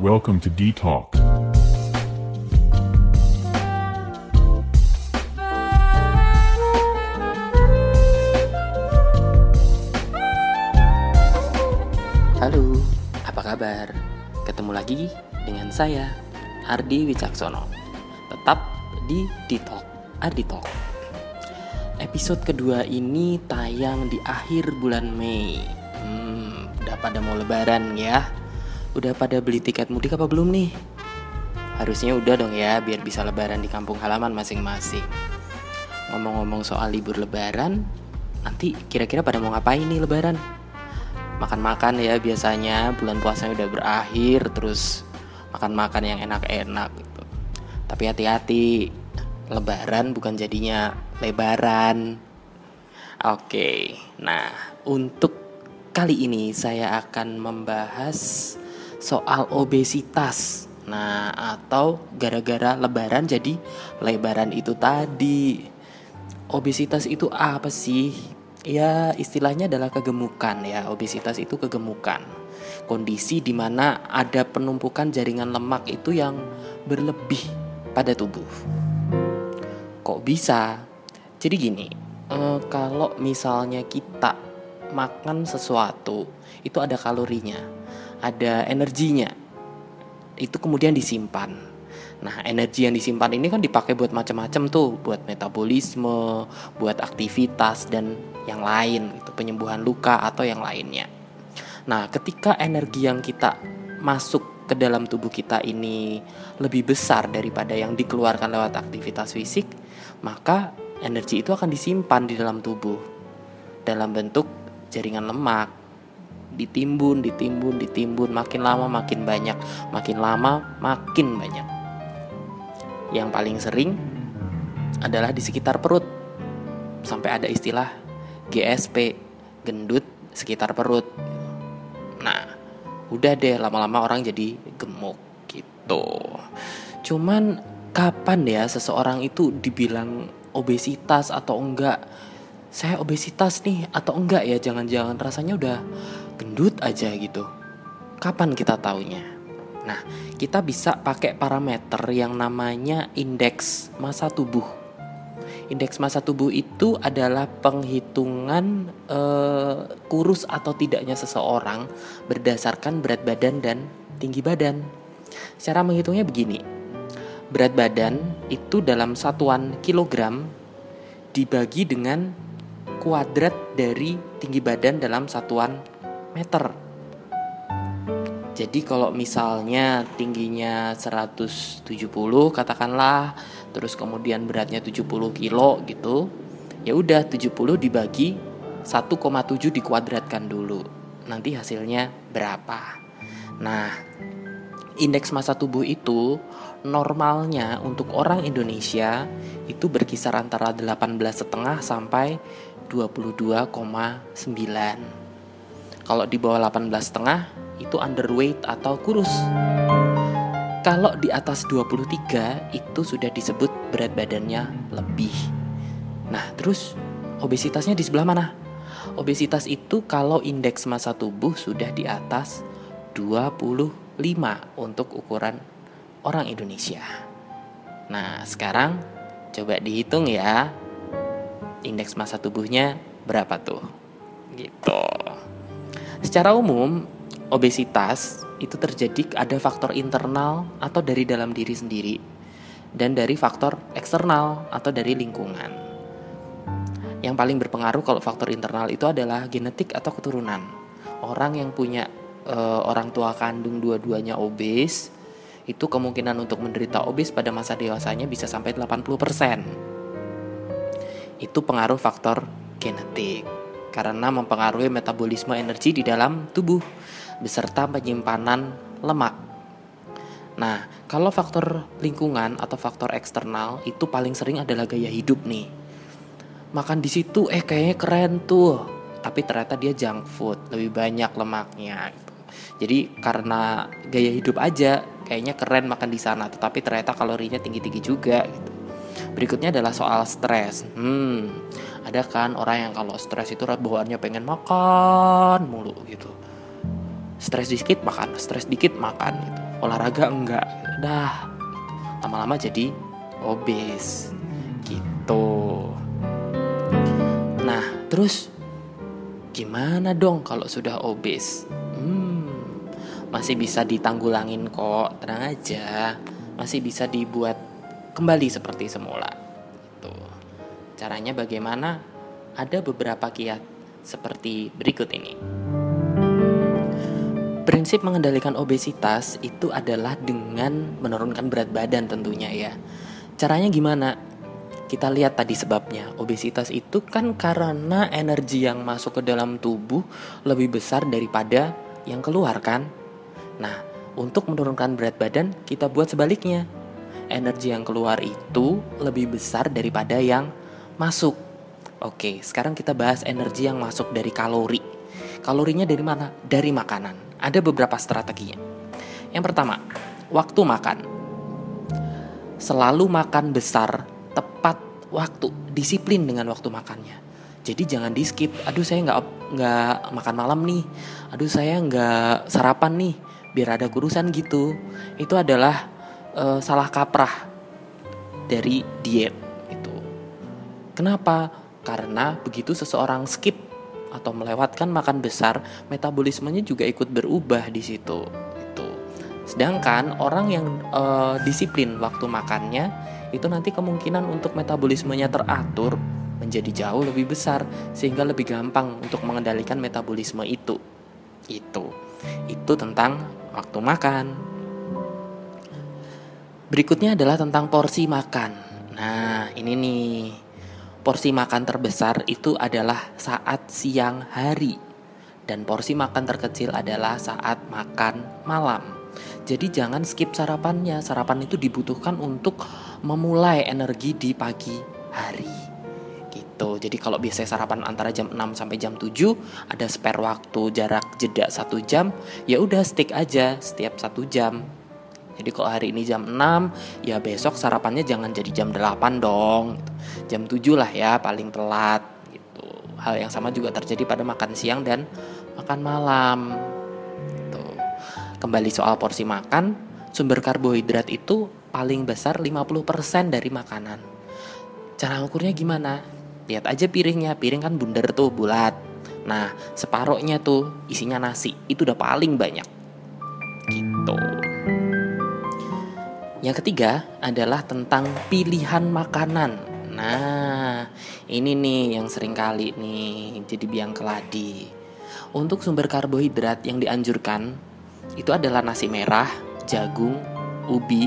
Welcome to D Talk. Halo, apa kabar? Ketemu lagi dengan saya, Ardi Wicaksono. Tetap di Ditok, Ardi Talk. Episode kedua ini tayang di akhir bulan Mei. Hmm, udah pada mau lebaran ya? Udah pada beli tiket mudik apa belum nih? Harusnya udah dong ya, biar bisa lebaran di kampung halaman masing-masing. Ngomong-ngomong soal libur lebaran, nanti kira-kira pada mau ngapain nih lebaran? makan-makan ya biasanya bulan puasanya udah berakhir terus makan-makan yang enak-enak gitu. Tapi hati-hati, lebaran bukan jadinya lebaran. Oke. Nah, untuk kali ini saya akan membahas soal obesitas. Nah, atau gara-gara lebaran jadi lebaran itu tadi. Obesitas itu apa sih? ya istilahnya adalah kegemukan ya obesitas itu kegemukan kondisi di mana ada penumpukan jaringan lemak itu yang berlebih pada tubuh kok bisa jadi gini eh, kalau misalnya kita makan sesuatu itu ada kalorinya ada energinya. Itu kemudian disimpan. Nah, energi yang disimpan ini kan dipakai buat macam-macam tuh, buat metabolisme, buat aktivitas dan yang lain, itu penyembuhan luka atau yang lainnya. Nah, ketika energi yang kita masuk ke dalam tubuh kita ini lebih besar daripada yang dikeluarkan lewat aktivitas fisik, maka energi itu akan disimpan di dalam tubuh. Dalam bentuk jaringan lemak ditimbun, ditimbun, ditimbun, makin lama makin banyak, makin lama makin banyak yang paling sering adalah di sekitar perut. Sampai ada istilah GSP, gendut sekitar perut. Nah, udah deh lama-lama orang jadi gemuk gitu. Cuman kapan ya seseorang itu dibilang obesitas atau enggak? Saya obesitas nih atau enggak ya? Jangan-jangan rasanya udah gendut aja gitu. Kapan kita taunya? Nah, kita bisa pakai parameter yang namanya indeks massa tubuh. Indeks massa tubuh itu adalah penghitungan eh, kurus atau tidaknya seseorang berdasarkan berat badan dan tinggi badan. Cara menghitungnya begini. Berat badan itu dalam satuan kilogram dibagi dengan kuadrat dari tinggi badan dalam satuan meter. Jadi kalau misalnya tingginya 170 katakanlah terus kemudian beratnya 70 kilo gitu, ya udah 70 dibagi 1,7 dikuadratkan dulu. Nanti hasilnya berapa? Nah, indeks massa tubuh itu normalnya untuk orang Indonesia itu berkisar antara 18,5 sampai 22,9. Kalau di bawah 18,5 itu underweight atau kurus. Kalau di atas 23 itu sudah disebut berat badannya lebih. Nah, terus obesitasnya di sebelah mana? Obesitas itu kalau indeks massa tubuh sudah di atas 25 untuk ukuran orang Indonesia. Nah, sekarang coba dihitung ya. Indeks massa tubuhnya berapa tuh? Gitu. Secara umum, obesitas itu terjadi ada faktor internal atau dari dalam diri sendiri dan dari faktor eksternal atau dari lingkungan. Yang paling berpengaruh kalau faktor internal itu adalah genetik atau keturunan. Orang yang punya e, orang tua kandung dua-duanya obes itu kemungkinan untuk menderita obes pada masa dewasanya bisa sampai 80%. Itu pengaruh faktor genetik karena mempengaruhi metabolisme energi di dalam tubuh beserta penyimpanan lemak. Nah, kalau faktor lingkungan atau faktor eksternal itu paling sering adalah gaya hidup nih. Makan di situ eh kayaknya keren tuh, tapi ternyata dia junk food, lebih banyak lemaknya gitu. Jadi karena gaya hidup aja kayaknya keren makan di sana, tetapi ternyata kalorinya tinggi-tinggi juga gitu. Berikutnya adalah soal stres. Hmm, ada kan orang yang kalau stres itu bawaannya pengen makan mulu gitu. Stres dikit makan stres dikit makan gitu. Olahraga enggak. Dah lama-lama jadi obes. Gitu. Nah terus gimana dong kalau sudah obes? Hmm, masih bisa ditanggulangin kok. Tenang aja. Masih bisa dibuat kembali seperti semula caranya bagaimana ada beberapa kiat seperti berikut ini Prinsip mengendalikan obesitas itu adalah dengan menurunkan berat badan tentunya ya. Caranya gimana? Kita lihat tadi sebabnya. Obesitas itu kan karena energi yang masuk ke dalam tubuh lebih besar daripada yang keluar kan? Nah, untuk menurunkan berat badan kita buat sebaliknya. Energi yang keluar itu lebih besar daripada yang masuk. Oke, sekarang kita bahas energi yang masuk dari kalori. Kalorinya dari mana? Dari makanan ada beberapa strateginya. Yang pertama, waktu makan. Selalu makan besar, tepat waktu, disiplin dengan waktu makannya. Jadi jangan di skip. Aduh saya nggak nggak makan malam nih. Aduh saya nggak sarapan nih. Biar ada kurusan gitu. Itu adalah uh, salah kaprah dari diet. Kenapa? Karena begitu seseorang skip atau melewatkan makan besar, metabolismenya juga ikut berubah di situ. Itu. Sedangkan orang yang uh, disiplin waktu makannya itu nanti kemungkinan untuk metabolismenya teratur menjadi jauh lebih besar sehingga lebih gampang untuk mengendalikan metabolisme itu. Itu. Itu tentang waktu makan. Berikutnya adalah tentang porsi makan. Nah, ini nih porsi makan terbesar itu adalah saat siang hari dan porsi makan terkecil adalah saat makan malam. Jadi jangan skip sarapannya. Sarapan itu dibutuhkan untuk memulai energi di pagi hari. Gitu. Jadi kalau biasanya sarapan antara jam 6 sampai jam 7 ada spare waktu jarak jeda satu jam, ya udah stick aja setiap satu jam. Jadi kalau hari ini jam 6, ya besok sarapannya jangan jadi jam 8 dong. Jam 7 lah ya paling telat gitu. Hal yang sama juga terjadi pada makan siang dan makan malam. Gitu. Kembali soal porsi makan, sumber karbohidrat itu paling besar 50% dari makanan. Cara ukurnya gimana? Lihat aja piringnya, piring kan bundar tuh bulat. Nah, separohnya tuh isinya nasi, itu udah paling banyak. Gitu. Yang ketiga adalah tentang pilihan makanan. Nah, ini nih yang sering kali nih jadi biang keladi. Untuk sumber karbohidrat yang dianjurkan itu adalah nasi merah, jagung, ubi,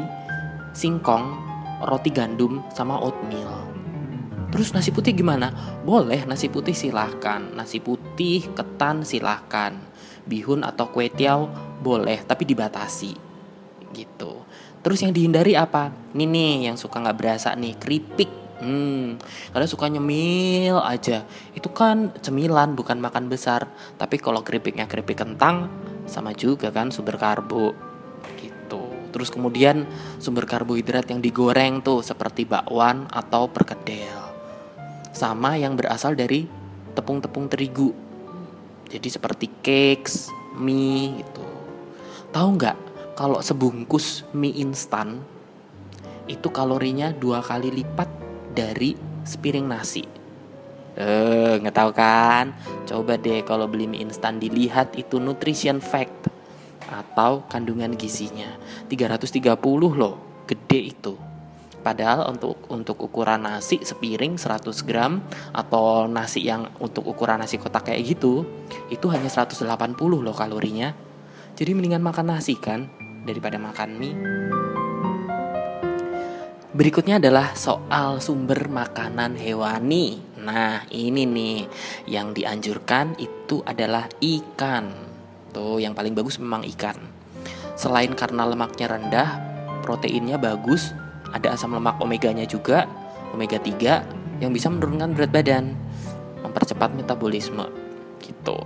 singkong, roti gandum, sama oatmeal. Terus nasi putih gimana? Boleh nasi putih silahkan Nasi putih, ketan silahkan Bihun atau kue tiaw boleh tapi dibatasi Gitu Terus yang dihindari apa? Ini nih yang suka nggak berasa nih Keripik Hmm, kalian suka nyemil aja. Itu kan cemilan bukan makan besar. Tapi kalau keripiknya keripik kentang sama juga kan sumber karbo. Gitu. Terus kemudian sumber karbohidrat yang digoreng tuh seperti bakwan atau perkedel. Sama yang berasal dari tepung-tepung terigu. Jadi seperti cakes, mie gitu. Tahu nggak kalau sebungkus mie instan itu kalorinya dua kali lipat dari sepiring nasi. Eh, nggak tahu kan? Coba deh kalau beli mie instan dilihat itu nutrition fact atau kandungan gizinya. 330 loh, gede itu. Padahal untuk untuk ukuran nasi sepiring 100 gram atau nasi yang untuk ukuran nasi kotak kayak gitu, itu hanya 180 loh kalorinya. Jadi mendingan makan nasi kan daripada makan mie. Berikutnya adalah soal sumber makanan hewani. Nah, ini nih yang dianjurkan itu adalah ikan. Tuh, yang paling bagus memang ikan. Selain karena lemaknya rendah, proteinnya bagus, ada asam lemak omeganya juga, omega 3 yang bisa menurunkan berat badan, mempercepat metabolisme gitu.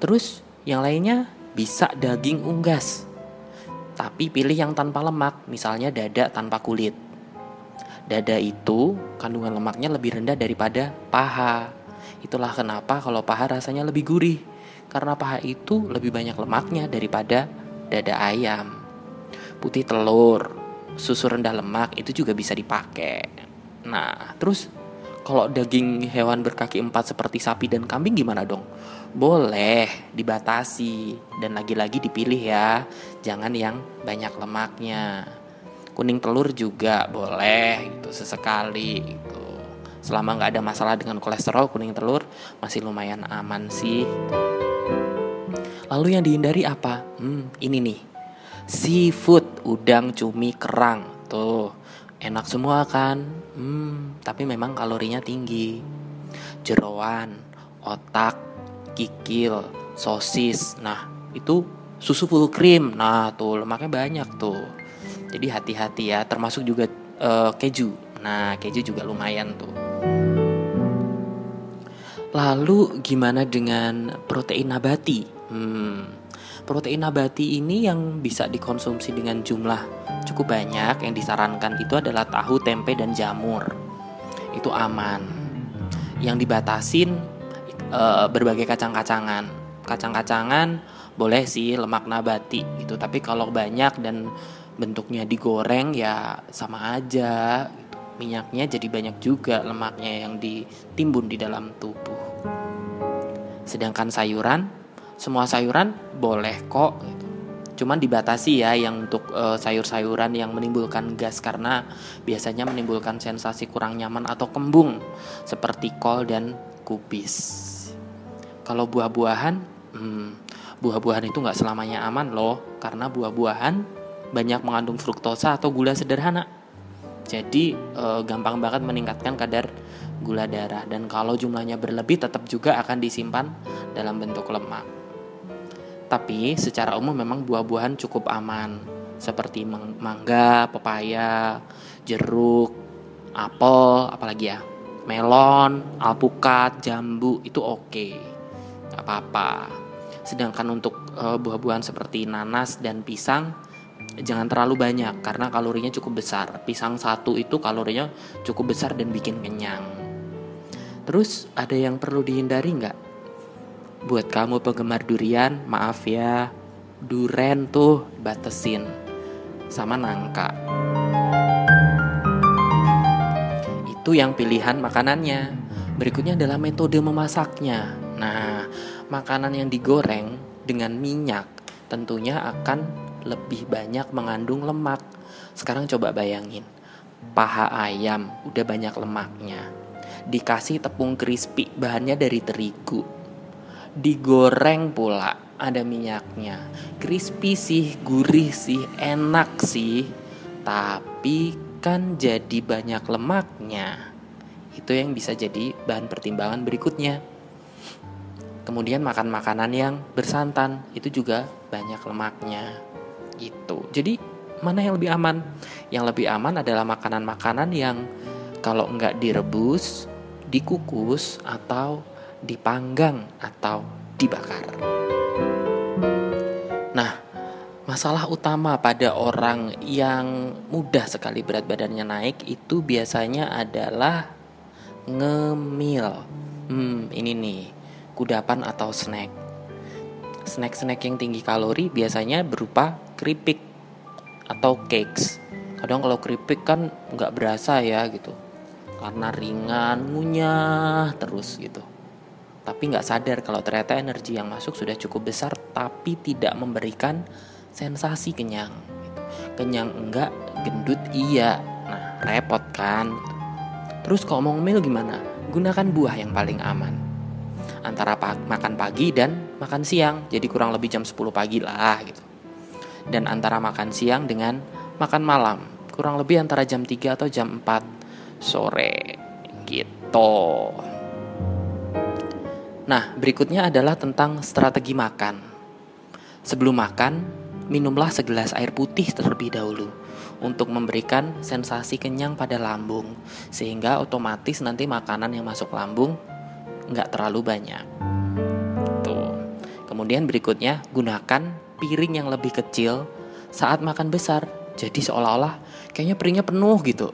Terus yang lainnya bisa daging unggas. Tapi pilih yang tanpa lemak, misalnya dada tanpa kulit. Dada itu kandungan lemaknya lebih rendah daripada paha. Itulah kenapa kalau paha rasanya lebih gurih. karena paha itu lebih banyak lemaknya daripada dada ayam. Putih telur, susu rendah lemak itu juga bisa dipakai. Nah, terus kalau daging hewan berkaki empat seperti sapi dan kambing gimana dong? Boleh dibatasi dan lagi-lagi dipilih ya, jangan yang banyak lemaknya. Kuning telur juga boleh gitu sesekali gitu. Selama nggak ada masalah dengan kolesterol, kuning telur masih lumayan aman sih. Lalu yang dihindari apa? Hmm, ini nih. Seafood, udang, cumi, kerang. Tuh, enak semua kan? Hmm, tapi memang kalorinya tinggi. Jeroan, otak, kikil, sosis. Nah, itu susu full cream. Nah, tuh lemaknya banyak tuh. Jadi hati-hati ya, termasuk juga uh, keju. Nah, keju juga lumayan tuh. Lalu gimana dengan protein nabati? Hmm, protein nabati ini yang bisa dikonsumsi dengan jumlah cukup banyak yang disarankan itu adalah tahu, tempe, dan jamur. Itu aman. Yang dibatasin e, berbagai kacang-kacangan. Kacang-kacangan boleh sih lemak nabati gitu, tapi kalau banyak dan bentuknya digoreng ya sama aja. Minyaknya jadi banyak juga lemaknya yang ditimbun di dalam tubuh. Sedangkan sayuran, semua sayuran boleh kok. Gitu. Cuman dibatasi ya yang untuk e, sayur-sayuran yang menimbulkan gas karena biasanya menimbulkan sensasi kurang nyaman atau kembung seperti kol dan kubis. Kalau buah-buahan, hmm, buah-buahan itu nggak selamanya aman loh karena buah-buahan banyak mengandung fruktosa atau gula sederhana. Jadi e, gampang banget meningkatkan kadar gula darah dan kalau jumlahnya berlebih tetap juga akan disimpan dalam bentuk lemak. Tapi secara umum memang buah-buahan cukup aman seperti mangga, pepaya, jeruk, apel, apalagi ya, melon, alpukat, jambu itu oke, gak apa-apa. Sedangkan untuk e, buah-buahan seperti nanas dan pisang jangan terlalu banyak karena kalorinya cukup besar. Pisang satu itu kalorinya cukup besar dan bikin kenyang. Terus ada yang perlu dihindari nggak? Buat kamu penggemar durian, maaf ya, duren tuh batesin sama nangka. Itu yang pilihan makanannya. Berikutnya adalah metode memasaknya. Nah, makanan yang digoreng dengan minyak tentunya akan lebih banyak mengandung lemak. Sekarang coba bayangin, paha ayam udah banyak lemaknya. Dikasih tepung crispy bahannya dari terigu. Digoreng pula ada minyaknya. Crispy sih gurih sih enak sih. Tapi kan jadi banyak lemaknya. Itu yang bisa jadi bahan pertimbangan berikutnya. Kemudian makan makanan yang bersantan itu juga banyak lemaknya gitu jadi mana yang lebih aman yang lebih aman adalah makanan-makanan yang kalau nggak direbus, dikukus, atau dipanggang, atau dibakar. Nah, masalah utama pada orang yang mudah sekali berat badannya naik itu biasanya adalah ngemil. Hmm, ini nih, kudapan atau snack. Snack-snack yang tinggi kalori biasanya berupa keripik atau cakes. Kadang kalau keripik kan nggak berasa ya gitu. Karena ringan ngunyah terus gitu. Tapi nggak sadar kalau ternyata energi yang masuk sudah cukup besar tapi tidak memberikan sensasi kenyang gitu. kenyang enggak gendut iya. Nah repot kan? Terus kalau mau ngemil gimana? Gunakan buah yang paling aman. Antara makan pagi dan makan siang. Jadi kurang lebih jam 10 pagi lah gitu dan antara makan siang dengan makan malam kurang lebih antara jam 3 atau jam 4 sore gitu. Nah, berikutnya adalah tentang strategi makan. Sebelum makan, minumlah segelas air putih terlebih dahulu untuk memberikan sensasi kenyang pada lambung, sehingga otomatis nanti makanan yang masuk lambung nggak terlalu banyak. Tuh. Kemudian berikutnya, gunakan piring yang lebih kecil saat makan besar. Jadi seolah-olah kayaknya piringnya penuh gitu.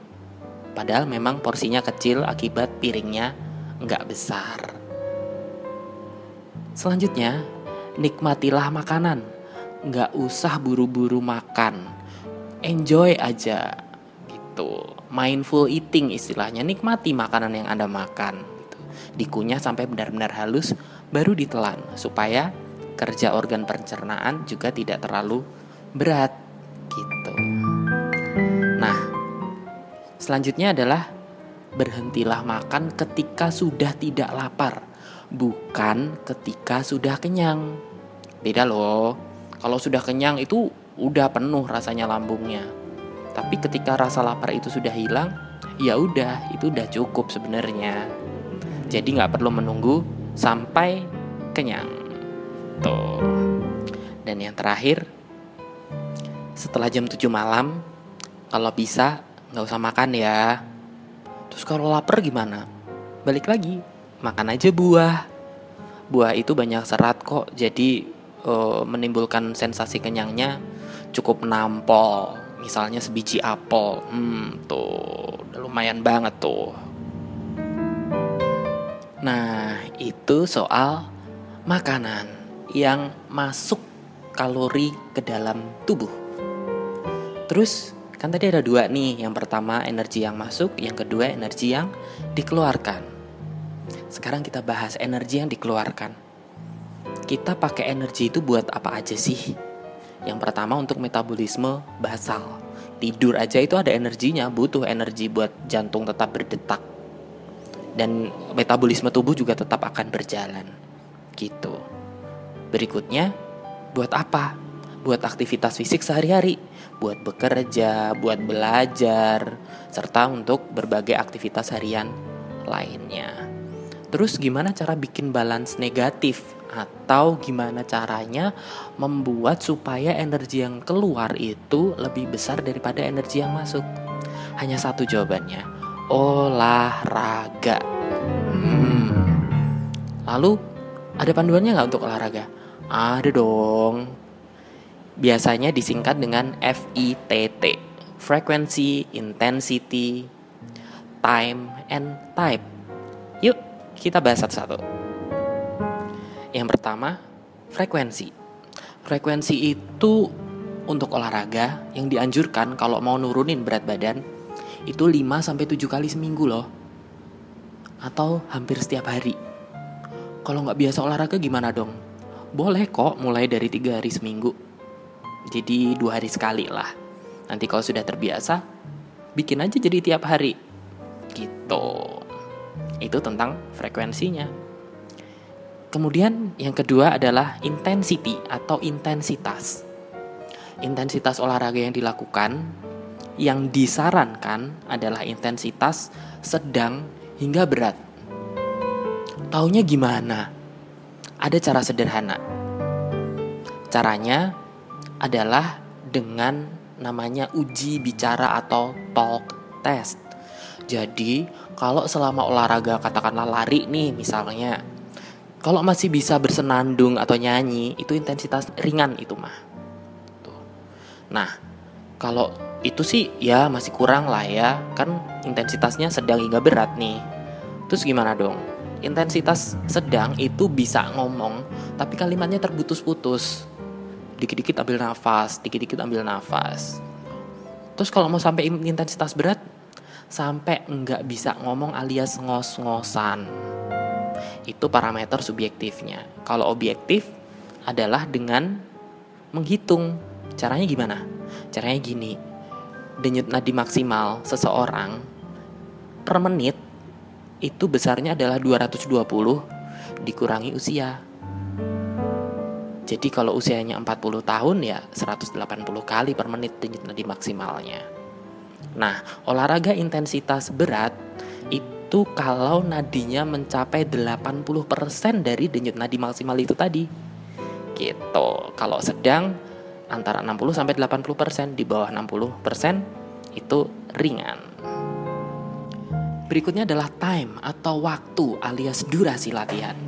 Padahal memang porsinya kecil akibat piringnya nggak besar. Selanjutnya, nikmatilah makanan. Nggak usah buru-buru makan. Enjoy aja gitu. Mindful eating istilahnya. Nikmati makanan yang Anda makan. Gitu. Dikunyah sampai benar-benar halus, baru ditelan supaya kerja organ pencernaan juga tidak terlalu berat gitu. Nah, selanjutnya adalah berhentilah makan ketika sudah tidak lapar, bukan ketika sudah kenyang. Beda loh. Kalau sudah kenyang itu udah penuh rasanya lambungnya. Tapi ketika rasa lapar itu sudah hilang, ya udah, itu udah cukup sebenarnya. Jadi nggak perlu menunggu sampai kenyang. Tuh. Dan yang terakhir, setelah jam 7 malam, kalau bisa nggak usah makan ya. Terus kalau lapar gimana? Balik lagi, makan aja buah. Buah itu banyak serat kok, jadi e, menimbulkan sensasi kenyangnya cukup nampol. Misalnya sebiji apel, hmm tuh udah lumayan banget tuh. Nah itu soal makanan yang masuk kalori ke dalam tubuh. Terus Kan tadi ada dua nih, yang pertama energi yang masuk, yang kedua energi yang dikeluarkan. Sekarang kita bahas energi yang dikeluarkan. Kita pakai energi itu buat apa aja sih? Yang pertama untuk metabolisme basal. Tidur aja itu ada energinya, butuh energi buat jantung tetap berdetak. Dan metabolisme tubuh juga tetap akan berjalan. Gitu. Berikutnya, buat apa? Buat aktivitas fisik sehari-hari buat bekerja, buat belajar, serta untuk berbagai aktivitas harian lainnya. Terus gimana cara bikin balance negatif atau gimana caranya membuat supaya energi yang keluar itu lebih besar daripada energi yang masuk? Hanya satu jawabannya, olahraga. Hmm. Lalu ada panduannya nggak untuk olahraga? Ada dong biasanya disingkat dengan FITT, Frequency, Intensity, Time, and Type. Yuk, kita bahas satu-satu. Yang pertama, frekuensi. Frekuensi itu untuk olahraga yang dianjurkan kalau mau nurunin berat badan itu 5 sampai 7 kali seminggu loh. Atau hampir setiap hari. Kalau nggak biasa olahraga gimana dong? Boleh kok mulai dari tiga hari seminggu jadi dua hari sekali lah. Nanti kalau sudah terbiasa, bikin aja jadi tiap hari. Gitu. Itu tentang frekuensinya. Kemudian yang kedua adalah intensity atau intensitas. Intensitas olahraga yang dilakukan yang disarankan adalah intensitas sedang hingga berat. Taunya gimana? Ada cara sederhana. Caranya adalah dengan namanya uji bicara atau talk test. Jadi, kalau selama olahraga katakanlah lari nih misalnya, kalau masih bisa bersenandung atau nyanyi, itu intensitas ringan itu mah. Tuh. Nah, kalau itu sih ya masih kurang lah ya, kan intensitasnya sedang hingga berat nih. Terus gimana dong? Intensitas sedang itu bisa ngomong, tapi kalimatnya terputus-putus dikit-dikit ambil nafas, dikit-dikit ambil nafas. Terus kalau mau sampai intensitas berat, sampai nggak bisa ngomong alias ngos-ngosan. Itu parameter subjektifnya. Kalau objektif adalah dengan menghitung. Caranya gimana? Caranya gini. Denyut nadi maksimal seseorang per menit itu besarnya adalah 220 dikurangi usia. Jadi kalau usianya 40 tahun ya 180 kali per menit denyut nadi maksimalnya. Nah, olahraga intensitas berat itu kalau nadinya mencapai 80% dari denyut nadi maksimal itu tadi. Gitu. Kalau sedang antara 60 sampai 80%, di bawah 60% itu ringan. Berikutnya adalah time atau waktu alias durasi latihan.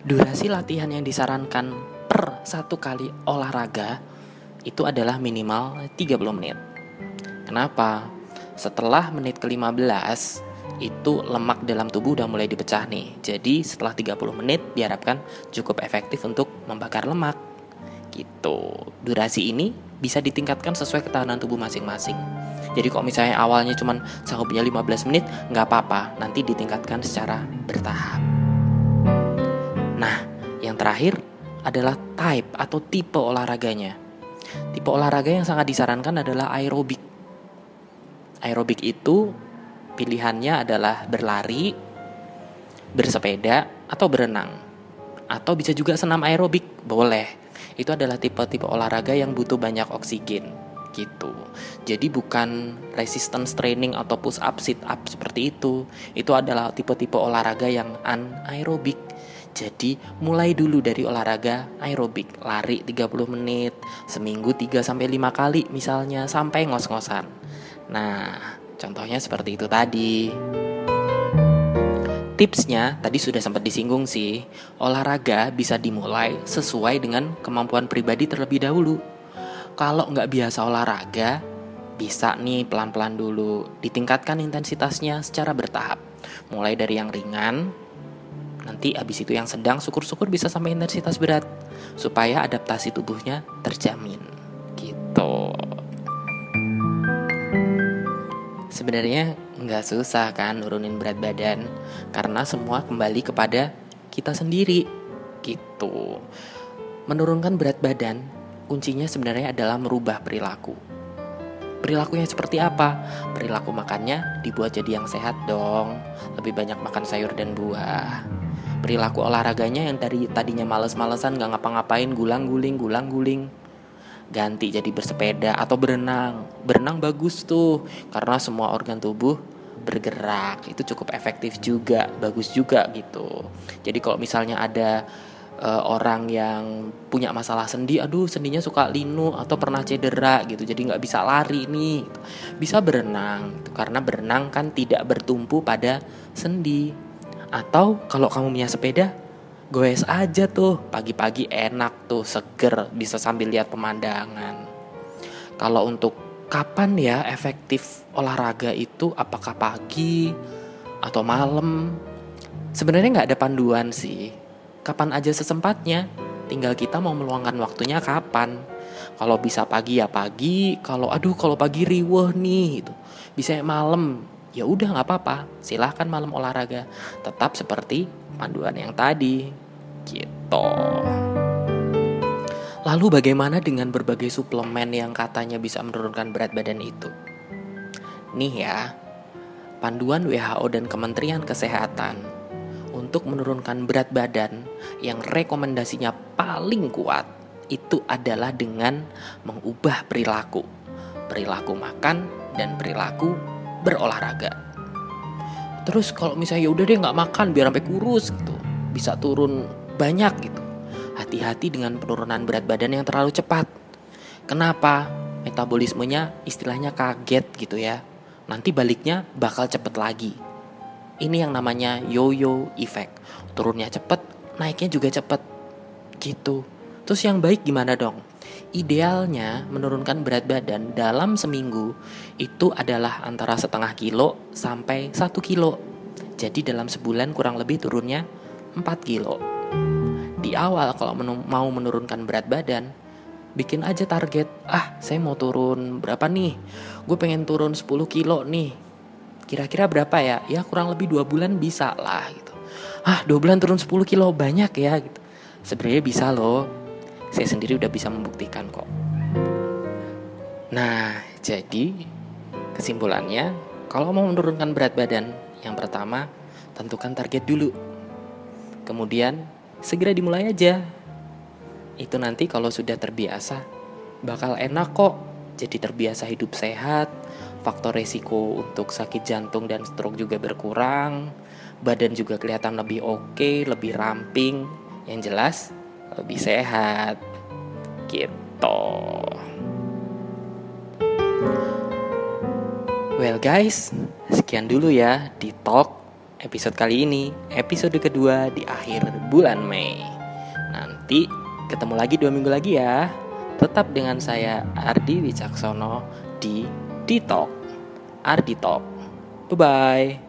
Durasi latihan yang disarankan per satu kali olahraga itu adalah minimal 30 menit. Kenapa? Setelah menit ke-15 itu lemak dalam tubuh udah mulai dipecah nih. Jadi setelah 30 menit diharapkan cukup efektif untuk membakar lemak. Gitu. Durasi ini bisa ditingkatkan sesuai ketahanan tubuh masing-masing. Jadi kalau misalnya awalnya cuma sanggupnya 15 menit, nggak apa-apa, nanti ditingkatkan secara bertahap. Nah, yang terakhir adalah type atau tipe olahraganya. Tipe olahraga yang sangat disarankan adalah aerobik. Aerobik itu pilihannya adalah berlari, bersepeda, atau berenang. Atau bisa juga senam aerobik, boleh. Itu adalah tipe-tipe olahraga yang butuh banyak oksigen gitu. Jadi bukan resistance training atau push up sit up seperti itu. Itu adalah tipe-tipe olahraga yang anaerobik. Jadi mulai dulu dari olahraga aerobik, lari 30 menit, seminggu 3 sampai 5 kali misalnya sampai ngos-ngosan. Nah, contohnya seperti itu tadi. Tipsnya tadi sudah sempat disinggung sih. Olahraga bisa dimulai sesuai dengan kemampuan pribadi terlebih dahulu. Kalau nggak biasa olahraga, bisa nih pelan-pelan dulu. Ditingkatkan intensitasnya secara bertahap. Mulai dari yang ringan, nanti abis itu yang sedang syukur-syukur bisa sampai intensitas berat. Supaya adaptasi tubuhnya terjamin. Gitu. Sebenarnya nggak susah kan nurunin berat badan karena semua kembali kepada kita sendiri gitu. Menurunkan berat badan kuncinya sebenarnya adalah merubah perilaku. Perilakunya seperti apa? Perilaku makannya dibuat jadi yang sehat dong. Lebih banyak makan sayur dan buah. Perilaku olahraganya yang dari tadinya males-malesan gak ngapa-ngapain gulang-guling, gulang-guling ganti jadi bersepeda atau berenang. Berenang bagus tuh karena semua organ tubuh bergerak. Itu cukup efektif juga, bagus juga gitu. Jadi kalau misalnya ada uh, orang yang punya masalah sendi, aduh sendinya suka linu atau pernah cedera gitu, jadi nggak bisa lari nih, bisa berenang, gitu. karena berenang kan tidak bertumpu pada sendi. Atau kalau kamu punya sepeda, goes aja tuh. Pagi-pagi enak tuh seger bisa sambil lihat pemandangan. Kalau untuk kapan ya efektif olahraga itu? Apakah pagi atau malam? Sebenarnya nggak ada panduan sih kapan aja sesempatnya. Tinggal kita mau meluangkan waktunya kapan. Kalau bisa pagi ya pagi kalau aduh kalau pagi riweh nih itu bisa malam ya udah nggak apa-apa. Silahkan malam olahraga. Tetap seperti panduan yang tadi. Gitu. Lalu bagaimana dengan berbagai suplemen yang katanya bisa menurunkan berat badan itu? Nih ya panduan WHO dan Kementerian Kesehatan untuk menurunkan berat badan yang rekomendasinya paling kuat itu adalah dengan mengubah perilaku perilaku makan dan perilaku berolahraga. Terus kalau misalnya ya udah deh nggak makan biar sampai kurus gitu, bisa turun banyak gitu. Hati-hati dengan penurunan berat badan yang terlalu cepat. Kenapa? Metabolismenya istilahnya kaget gitu ya. Nanti baliknya bakal cepet lagi. Ini yang namanya yo-yo effect. Turunnya cepet, naiknya juga cepet. Gitu. Terus yang baik gimana dong? Idealnya menurunkan berat badan dalam seminggu itu adalah antara setengah kilo sampai satu kilo. Jadi dalam sebulan kurang lebih turunnya 4 kilo. Di awal kalau menu mau menurunkan berat badan, bikin aja target. Ah, saya mau turun berapa nih? Gue pengen turun 10 kilo nih. Kira-kira berapa ya? Ya kurang lebih dua bulan bisa lah gitu. Ah, dua bulan turun 10 kilo banyak ya gitu. Sebenarnya bisa loh saya sendiri udah bisa membuktikan kok. Nah, jadi kesimpulannya, kalau mau menurunkan berat badan, yang pertama tentukan target dulu. Kemudian segera dimulai aja. Itu nanti kalau sudah terbiasa, bakal enak kok. Jadi terbiasa hidup sehat, faktor resiko untuk sakit jantung dan stroke juga berkurang, badan juga kelihatan lebih oke, lebih ramping. Yang jelas, lebih sehat. Gitu. Well guys sekian dulu ya di talk episode kali ini. Episode kedua di akhir bulan Mei. Nanti ketemu lagi dua minggu lagi ya tetap dengan saya Ardi Wicaksono di di talk Ardi Talk. Bye bye